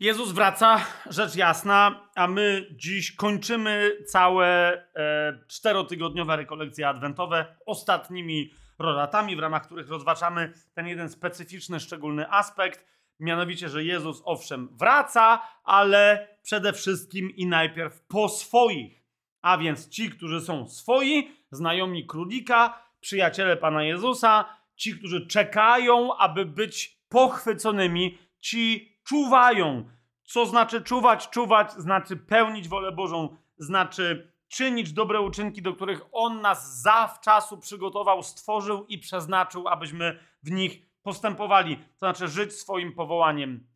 Jezus wraca, rzecz jasna, a my dziś kończymy całe e, czterotygodniowe rekolekcje adwentowe ostatnimi roratami, w ramach których rozważamy ten jeden specyficzny, szczególny aspekt, mianowicie, że Jezus owszem wraca, ale przede wszystkim i najpierw po swoich, a więc ci, którzy są swoi, znajomi królika, przyjaciele Pana Jezusa, ci, którzy czekają, aby być pochwyconymi, ci czuwają. Co znaczy czuwać? Czuwać znaczy pełnić wolę Bożą, znaczy czynić dobre uczynki, do których On nas zawczasu przygotował, stworzył i przeznaczył, abyśmy w nich postępowali. To znaczy żyć swoim powołaniem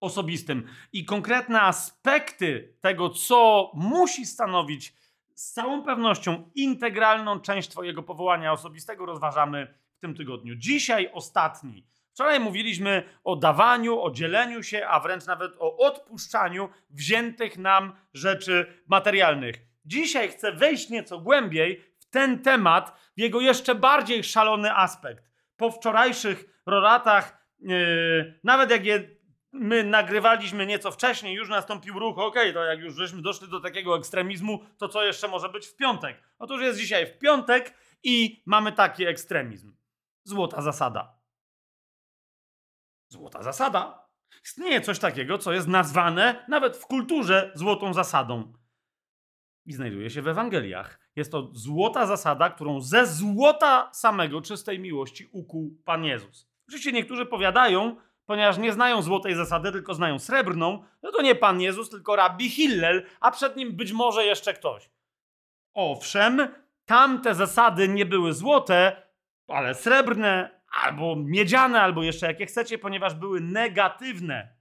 osobistym. I konkretne aspekty tego, co musi stanowić z całą pewnością integralną część Twojego powołania osobistego, rozważamy w tym tygodniu. Dzisiaj ostatni Wczoraj mówiliśmy o dawaniu, o dzieleniu się, a wręcz nawet o odpuszczaniu wziętych nam rzeczy materialnych. Dzisiaj chcę wejść nieco głębiej w ten temat, w jego jeszcze bardziej szalony aspekt. Po wczorajszych roratach, yy, nawet jak je my nagrywaliśmy nieco wcześniej, już nastąpił ruch, ok, to jak już żeśmy doszli do takiego ekstremizmu, to co jeszcze może być w piątek? Otóż jest dzisiaj w piątek i mamy taki ekstremizm. Złota zasada. Złota zasada. Istnieje coś takiego, co jest nazwane nawet w kulturze złotą zasadą. I znajduje się w Ewangeliach. Jest to złota zasada, którą ze złota samego czystej miłości ukuł Pan Jezus. Oczywiście niektórzy powiadają, ponieważ nie znają złotej zasady, tylko znają srebrną, no to nie Pan Jezus, tylko Rabbi Hillel, a przed nim być może jeszcze ktoś. Owszem, tamte zasady nie były złote, ale srebrne, albo miedziane, albo jeszcze jakie chcecie, ponieważ były negatywne.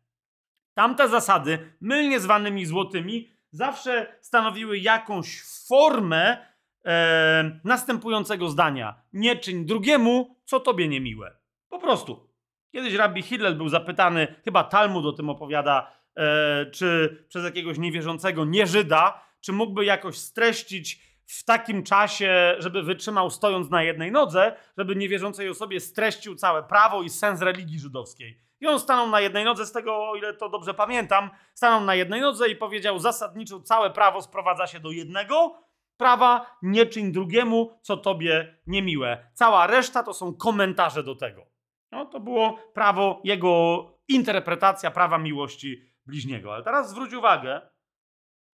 Tamte zasady, mylnie zwanymi złotymi, zawsze stanowiły jakąś formę e, następującego zdania. Nie czyń drugiemu, co tobie niemiłe. Po prostu. Kiedyś rabbi Hillel był zapytany, chyba Talmud o tym opowiada, e, czy przez jakiegoś niewierzącego nieżyda, czy mógłby jakoś streścić w takim czasie, żeby wytrzymał stojąc na jednej nodze, żeby niewierzącej osobie streścił całe prawo i sens religii żydowskiej. I on stanął na jednej nodze, z tego o ile to dobrze pamiętam, stanął na jednej nodze i powiedział zasadniczo całe prawo sprowadza się do jednego prawa, nie czyń drugiemu, co tobie niemiłe. Cała reszta to są komentarze do tego. No, to było prawo, jego interpretacja prawa miłości bliźniego. Ale teraz zwróć uwagę,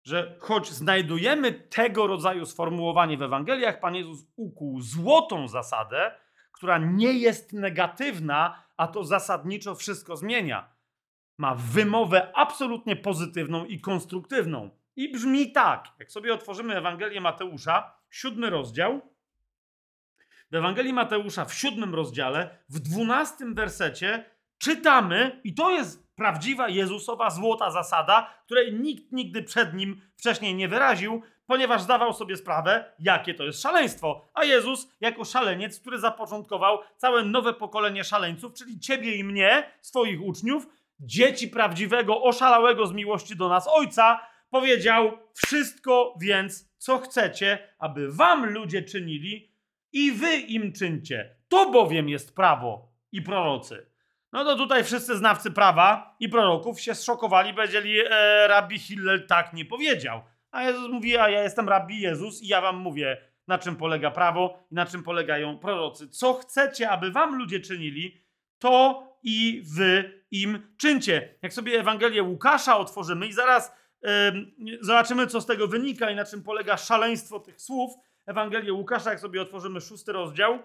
że choć znajdujemy tego rodzaju sformułowanie w Ewangeliach, Pan Jezus ukuł złotą zasadę, która nie jest negatywna, a to zasadniczo wszystko zmienia. Ma wymowę absolutnie pozytywną i konstruktywną. I brzmi tak, jak sobie otworzymy Ewangelię Mateusza, siódmy rozdział. W Ewangelii Mateusza w siódmym rozdziale, w dwunastym wersecie czytamy, i to jest prawdziwa Jezusowa złota zasada, której nikt nigdy przed nim wcześniej nie wyraził, ponieważ zdawał sobie sprawę, jakie to jest szaleństwo. A Jezus, jako szaleniec, który zapoczątkował całe nowe pokolenie szaleńców, czyli ciebie i mnie, swoich uczniów, dzieci prawdziwego, oszalałego z miłości do nas Ojca, powiedział: Wszystko więc, co chcecie, aby wam ludzie czynili, i wy im czyńcie. To bowiem jest prawo i prorocy. No to tutaj wszyscy znawcy prawa i proroków się zszokowali, powiedzieli, e, rabbi Hillel tak nie powiedział. A Jezus mówi, a ja jestem rabbi Jezus i ja wam mówię, na czym polega prawo i na czym polegają prorocy. Co chcecie, aby wam ludzie czynili, to i wy im czyńcie. Jak sobie Ewangelię Łukasza otworzymy i zaraz zobaczymy, co z tego wynika i na czym polega szaleństwo tych słów. Ewangelię Łukasza, jak sobie otworzymy szósty rozdział,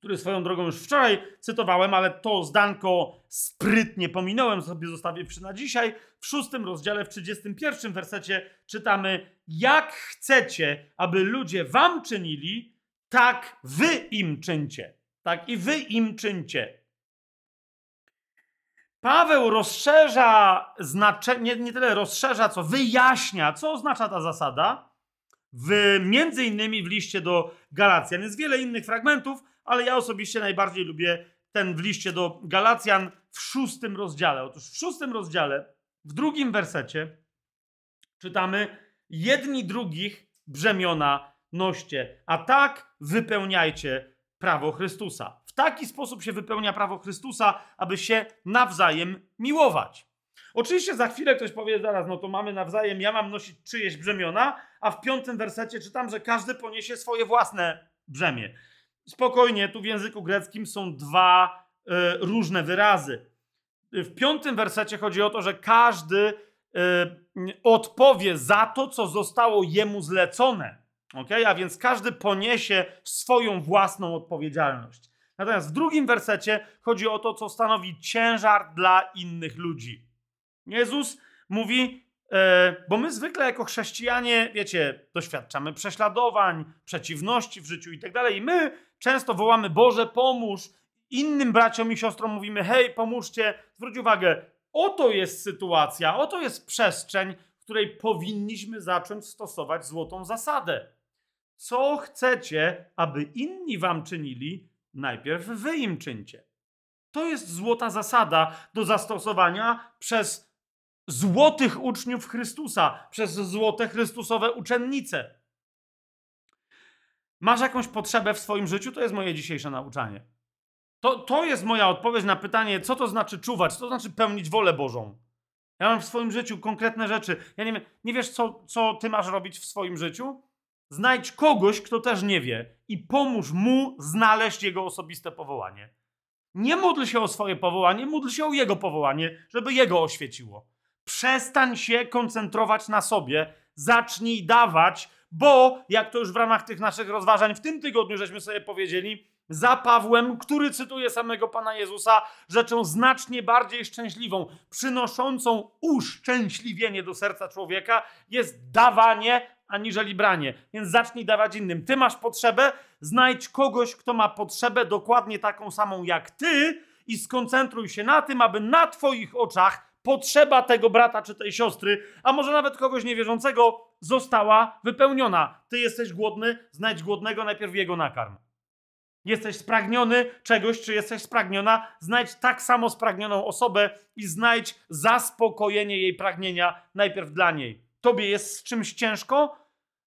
który swoją drogą już wczoraj cytowałem, ale to zdanko sprytnie pominąłem, sobie zostawię przy na dzisiaj. W szóstym rozdziale, w 31 wersecie czytamy: Jak chcecie, aby ludzie wam czynili, tak wy im czyńcie. Tak i wy im czyńcie. Paweł rozszerza znaczenie, nie, tyle rozszerza, co wyjaśnia, co oznacza ta zasada. W, między innymi w liście do Galacjan. Jest wiele innych fragmentów, ale ja osobiście najbardziej lubię ten w liście do Galacjan w szóstym rozdziale. Otóż w szóstym rozdziale, w drugim wersecie czytamy jedni drugich brzemiona noście, a tak wypełniajcie prawo Chrystusa. W taki sposób się wypełnia prawo Chrystusa, aby się nawzajem miłować. Oczywiście za chwilę ktoś powie zaraz, no to mamy nawzajem, ja mam nosić czyjeś brzemiona, a w piątym wersecie czytam, że każdy poniesie swoje własne brzemię. Spokojnie, tu w języku greckim są dwa y, różne wyrazy. W piątym wersecie chodzi o to, że każdy y, odpowie za to, co zostało jemu zlecone. Okay? A więc każdy poniesie swoją własną odpowiedzialność. Natomiast w drugim wersecie chodzi o to, co stanowi ciężar dla innych ludzi. Jezus mówi, e, bo my zwykle jako chrześcijanie, wiecie, doświadczamy prześladowań, przeciwności w życiu i tak dalej. I my często wołamy, Boże, pomóż. Innym braciom i siostrom mówimy, hej, pomóżcie. Zwróć uwagę, oto jest sytuacja, oto jest przestrzeń, w której powinniśmy zacząć stosować złotą zasadę. Co chcecie, aby inni wam czynili, najpierw wy im czyńcie. To jest złota zasada do zastosowania przez złotych uczniów Chrystusa, przez złote Chrystusowe uczennice. Masz jakąś potrzebę w swoim życiu? To jest moje dzisiejsze nauczanie. To, to jest moja odpowiedź na pytanie, co to znaczy czuwać, co to znaczy pełnić wolę Bożą. Ja mam w swoim życiu konkretne rzeczy. Ja nie wiem, nie wiesz, co, co ty masz robić w swoim życiu? Znajdź kogoś, kto też nie wie i pomóż mu znaleźć jego osobiste powołanie. Nie módl się o swoje powołanie, módl się o jego powołanie, żeby jego oświeciło. Przestań się koncentrować na sobie, zacznij dawać, bo jak to już w ramach tych naszych rozważań w tym tygodniu żeśmy sobie powiedzieli, za Pawłem, który cytuje samego Pana Jezusa, rzeczą znacznie bardziej szczęśliwą, przynoszącą uszczęśliwienie do serca człowieka, jest dawanie aniżeli branie. Więc zacznij dawać innym. Ty masz potrzebę, znajdź kogoś, kto ma potrzebę dokładnie taką samą jak ty i skoncentruj się na tym, aby na Twoich oczach potrzeba tego brata czy tej siostry, a może nawet kogoś niewierzącego, została wypełniona. Ty jesteś głodny, znajdź głodnego, najpierw jego nakarm. Jesteś spragniony czegoś, czy jesteś spragniona, znajdź tak samo spragnioną osobę i znajdź zaspokojenie jej pragnienia najpierw dla niej. Tobie jest z czymś ciężko?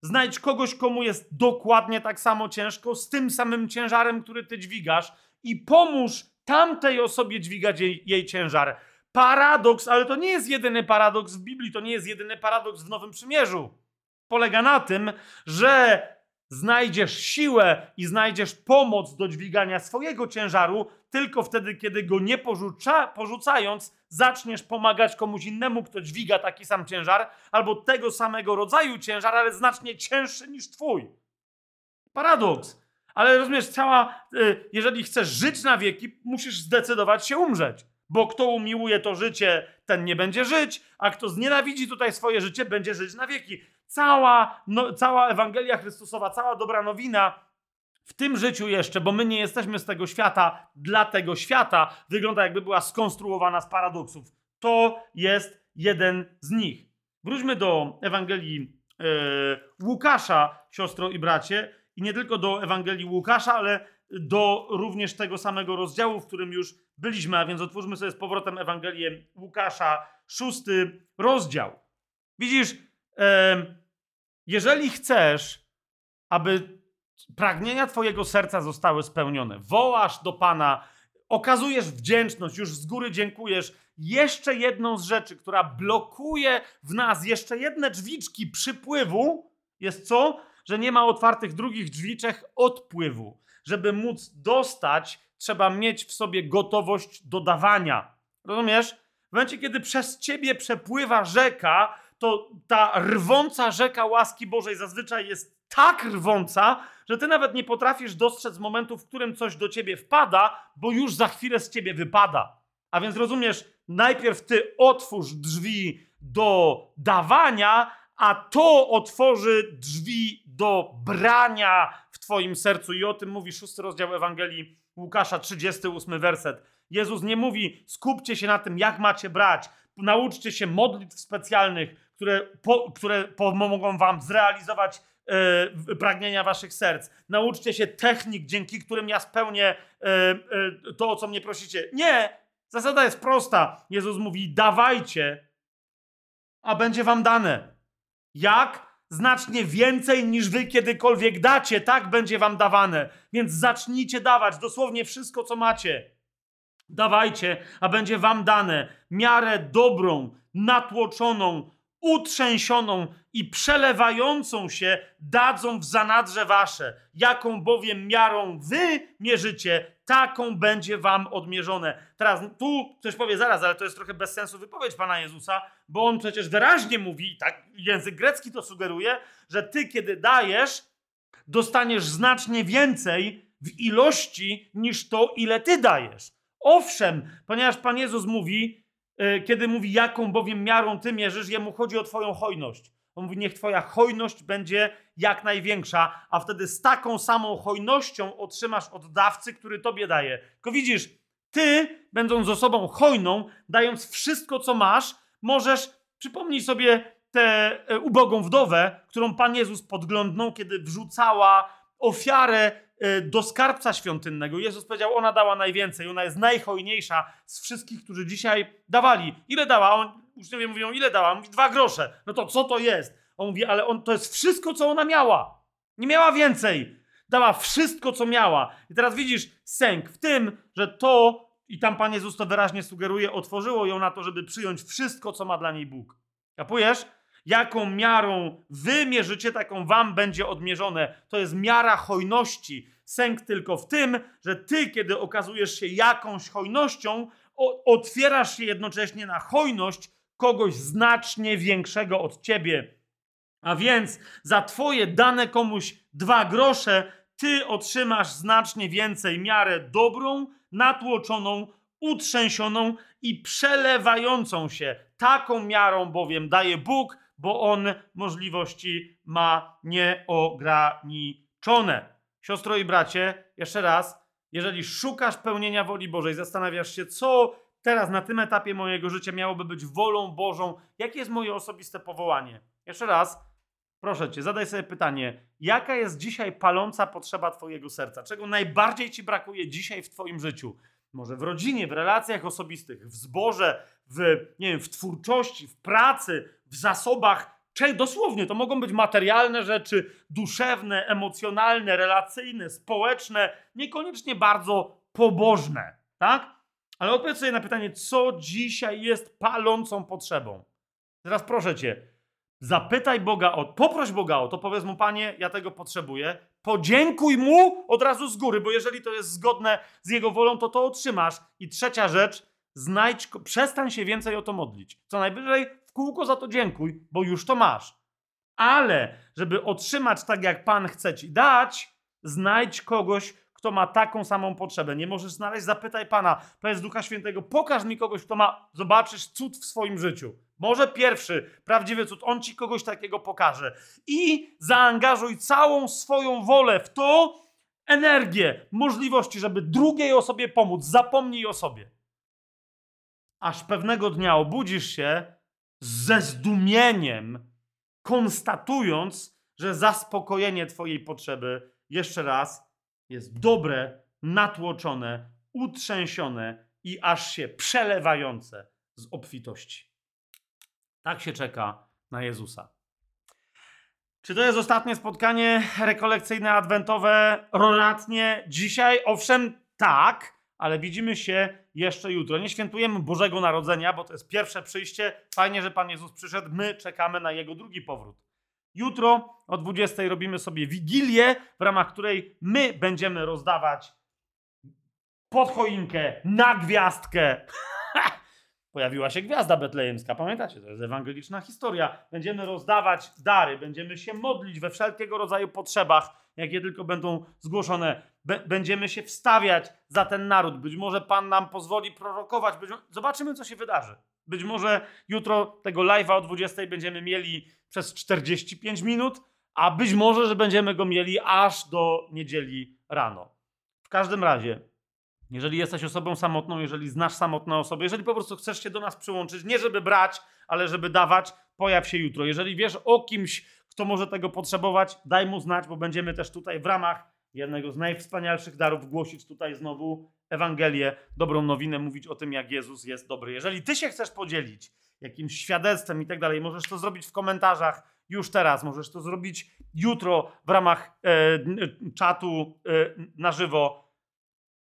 Znajdź kogoś, komu jest dokładnie tak samo ciężko, z tym samym ciężarem, który ty dźwigasz, i pomóż tamtej osobie dźwigać jej, jej ciężar. Paradoks, ale to nie jest jedyny paradoks w Biblii, to nie jest jedyny paradoks w Nowym Przymierzu. Polega na tym, że znajdziesz siłę i znajdziesz pomoc do dźwigania swojego ciężaru tylko wtedy, kiedy go nie porzuca, porzucając, zaczniesz pomagać komuś innemu, kto dźwiga taki sam ciężar, albo tego samego rodzaju ciężar, ale znacznie cięższy niż twój. Paradoks. Ale rozumiesz, cała, y, jeżeli chcesz żyć na wieki, musisz zdecydować się umrzeć. Bo kto umiłuje to życie, ten nie będzie żyć, a kto znienawidzi tutaj swoje życie, będzie żyć na wieki. Cała, no, cała Ewangelia Chrystusowa, cała dobra nowina w tym życiu jeszcze, bo my nie jesteśmy z tego świata, dla tego świata, wygląda jakby była skonstruowana z paradoksów. To jest jeden z nich. Wróćmy do Ewangelii yy, Łukasza, siostro i bracie, i nie tylko do Ewangelii Łukasza, ale do również tego samego rozdziału, w którym już byliśmy, a więc otwórzmy sobie z powrotem Ewangelię Łukasza, szósty rozdział. Widzisz, jeżeli chcesz, aby pragnienia Twojego serca zostały spełnione, wołasz do Pana, okazujesz wdzięczność, już z góry dziękujesz. Jeszcze jedną z rzeczy, która blokuje w nas jeszcze jedne drzwiczki przypływu, jest co? Że nie ma otwartych drugich drzwiczek odpływu. Żeby móc dostać, trzeba mieć w sobie gotowość do dawania. Rozumiesz? W momencie, kiedy przez ciebie przepływa rzeka, to ta rwąca rzeka łaski Bożej zazwyczaj jest tak rwąca, że ty nawet nie potrafisz dostrzec momentu, w którym coś do ciebie wpada, bo już za chwilę z ciebie wypada. A więc rozumiesz, najpierw ty otwórz drzwi do dawania, a to otworzy drzwi do brania twoim sercu. I o tym mówi szósty rozdział Ewangelii Łukasza, 38 werset. Jezus nie mówi, skupcie się na tym, jak macie brać, nauczcie się modlitw specjalnych, które, po, które pomogą wam zrealizować e, pragnienia waszych serc. Nauczcie się technik, dzięki którym ja spełnię e, e, to, o co mnie prosicie. Nie! Zasada jest prosta. Jezus mówi: dawajcie, a będzie wam dane. Jak? Znacznie więcej niż wy kiedykolwiek dacie, tak będzie wam dawane. Więc zacznijcie dawać dosłownie wszystko, co macie. Dawajcie, a będzie wam dane miarę dobrą, natłoczoną, utrzęsioną i przelewającą się dadzą w zanadrze wasze. Jaką bowiem miarą wy mierzycie, taką będzie wam odmierzone. Teraz tu ktoś powie zaraz, ale to jest trochę bez sensu wypowiedź Pana Jezusa, bo on przecież wyraźnie mówi, tak język grecki to sugeruje, że ty kiedy dajesz, dostaniesz znacznie więcej w ilości niż to, ile ty dajesz. Owszem, ponieważ Pan Jezus mówi, kiedy mówi, jaką bowiem miarą ty mierzysz, jemu chodzi o twoją hojność. On mówi, niech twoja hojność będzie jak największa, a wtedy z taką samą hojnością otrzymasz od dawcy, który tobie daje. Tylko widzisz, ty, będąc osobą hojną, dając wszystko, co masz, możesz, przypomnij sobie tę e, ubogą wdowę, którą Pan Jezus podglądnął, kiedy wrzucała ofiarę e, do skarbca świątynnego. Jezus powiedział, ona dała najwięcej, ona jest najhojniejsza z wszystkich, którzy dzisiaj dawali. Ile dała? On, uczniowie mówią, ile dała? On mówi, dwa grosze. No to co to jest? On mówi, ale on, to jest wszystko, co ona miała. Nie miała więcej. Dała wszystko, co miała. I teraz widzisz sęk w tym, że to, i tam Pan Jezus to wyraźnie sugeruje, otworzyło ją na to, żeby przyjąć wszystko, co ma dla niej Bóg. Kapujesz? Jaką miarą wy mierzycie, taką wam będzie odmierzone. To jest miara hojności. Sęk tylko w tym, że ty, kiedy okazujesz się jakąś hojnością, otwierasz się jednocześnie na hojność kogoś znacznie większego od ciebie. A więc za twoje dane komuś dwa grosze, ty otrzymasz znacznie więcej miarę dobrą, natłoczoną, utrzęsioną i przelewającą się. Taką miarą bowiem daje Bóg, bo On możliwości ma nieograniczone. Siostro i bracie, jeszcze raz, jeżeli szukasz pełnienia woli Bożej, zastanawiasz się, co teraz na tym etapie mojego życia miałoby być wolą Bożą, jakie jest moje osobiste powołanie. Jeszcze raz, proszę cię, zadaj sobie pytanie, jaka jest dzisiaj paląca potrzeba Twojego serca? Czego najbardziej Ci brakuje dzisiaj w Twoim życiu? Może w rodzinie, w relacjach osobistych, w zborze, w, nie wiem, w twórczości, w pracy, w zasobach. Dosłownie to mogą być materialne rzeczy, duszewne, emocjonalne, relacyjne, społeczne, niekoniecznie bardzo pobożne, tak? Ale odpowiedz sobie na pytanie, co dzisiaj jest palącą potrzebą. Teraz proszę cię, zapytaj Boga o, poproś Boga o to, powiedz mu, Panie, ja tego potrzebuję. Podziękuj mu od razu z góry, bo jeżeli to jest zgodne z Jego wolą, to to otrzymasz. I trzecia rzecz, znajdź, przestań się więcej o to modlić. Co najwyżej w kółko za to dziękuj, bo już to masz. Ale, żeby otrzymać tak, jak Pan chce ci dać, znajdź kogoś, kto ma taką samą potrzebę. Nie możesz znaleźć, zapytaj Pana, powiedz Ducha Świętego, pokaż mi kogoś, kto ma, zobaczysz cud w swoim życiu. Może pierwszy, prawdziwy cud, on ci kogoś takiego pokaże. I zaangażuj całą swoją wolę w to, energię, możliwości, żeby drugiej osobie pomóc. Zapomnij o sobie. Aż pewnego dnia obudzisz się ze zdumieniem, konstatując, że zaspokojenie Twojej potrzeby jeszcze raz jest dobre, natłoczone, utrzęsione i aż się przelewające z obfitości. Tak się czeka na Jezusa. Czy to jest ostatnie spotkanie rekolekcyjne, adwentowe, roratnie dzisiaj? Owszem, tak, ale widzimy się jeszcze jutro. Nie świętujemy Bożego Narodzenia, bo to jest pierwsze przyjście. Fajnie, że Pan Jezus przyszedł. My czekamy na Jego drugi powrót. Jutro o 20 robimy sobie wigilię, w ramach której my będziemy rozdawać pod choinkę, na gwiazdkę. Pojawiła się gwiazda betlejemska, pamiętacie? To jest ewangeliczna historia. Będziemy rozdawać dary, będziemy się modlić we wszelkiego rodzaju potrzebach, jakie tylko będą zgłoszone. będziemy się wstawiać za ten naród. Być może Pan nam pozwoli prorokować. Być zobaczymy, co się wydarzy. Być może jutro tego live'a o 20 będziemy mieli przez 45 minut, a być może, że będziemy go mieli aż do niedzieli rano. W każdym razie, jeżeli jesteś osobą samotną, jeżeli znasz samotne osoby, jeżeli po prostu chcesz się do nas przyłączyć, nie żeby brać, ale żeby dawać, pojaw się jutro. Jeżeli wiesz o kimś, kto może tego potrzebować, daj mu znać, bo będziemy też tutaj w ramach jednego z najwspanialszych darów głosić tutaj znowu Ewangelię, dobrą nowinę, mówić o tym, jak Jezus jest dobry. Jeżeli ty się chcesz podzielić jakimś świadectwem i tak dalej, możesz to zrobić w komentarzach już teraz, możesz to zrobić jutro w ramach e, czatu e, na żywo.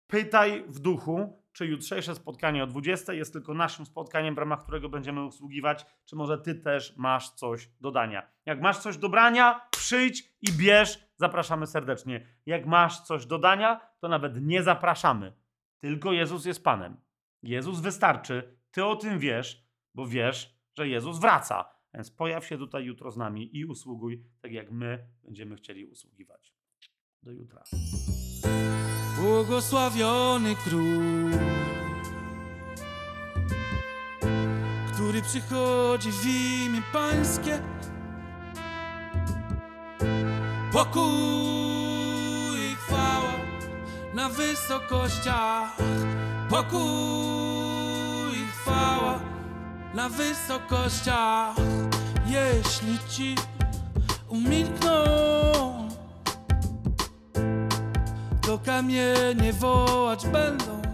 Pytaj w duchu, czy jutrzejsze spotkanie o 20 jest tylko naszym spotkaniem, w ramach którego będziemy usługiwać, czy może ty też masz coś do dania. Jak masz coś do brania, przyjdź i bierz, zapraszamy serdecznie. Jak masz coś do dania, to nawet nie zapraszamy. Tylko Jezus jest Panem. Jezus wystarczy. Ty o tym wiesz, bo wiesz, że Jezus wraca. Więc pojaw się tutaj jutro z nami i usługuj, tak jak my będziemy chcieli usługiwać. Do jutra. Błogosławiony król, który przychodzi w imię Pańskie. Pokój i chwała na wysokościach. Pokój i chwała na wysokościach. Jeśli ci umilkną to kamienie wołać będą.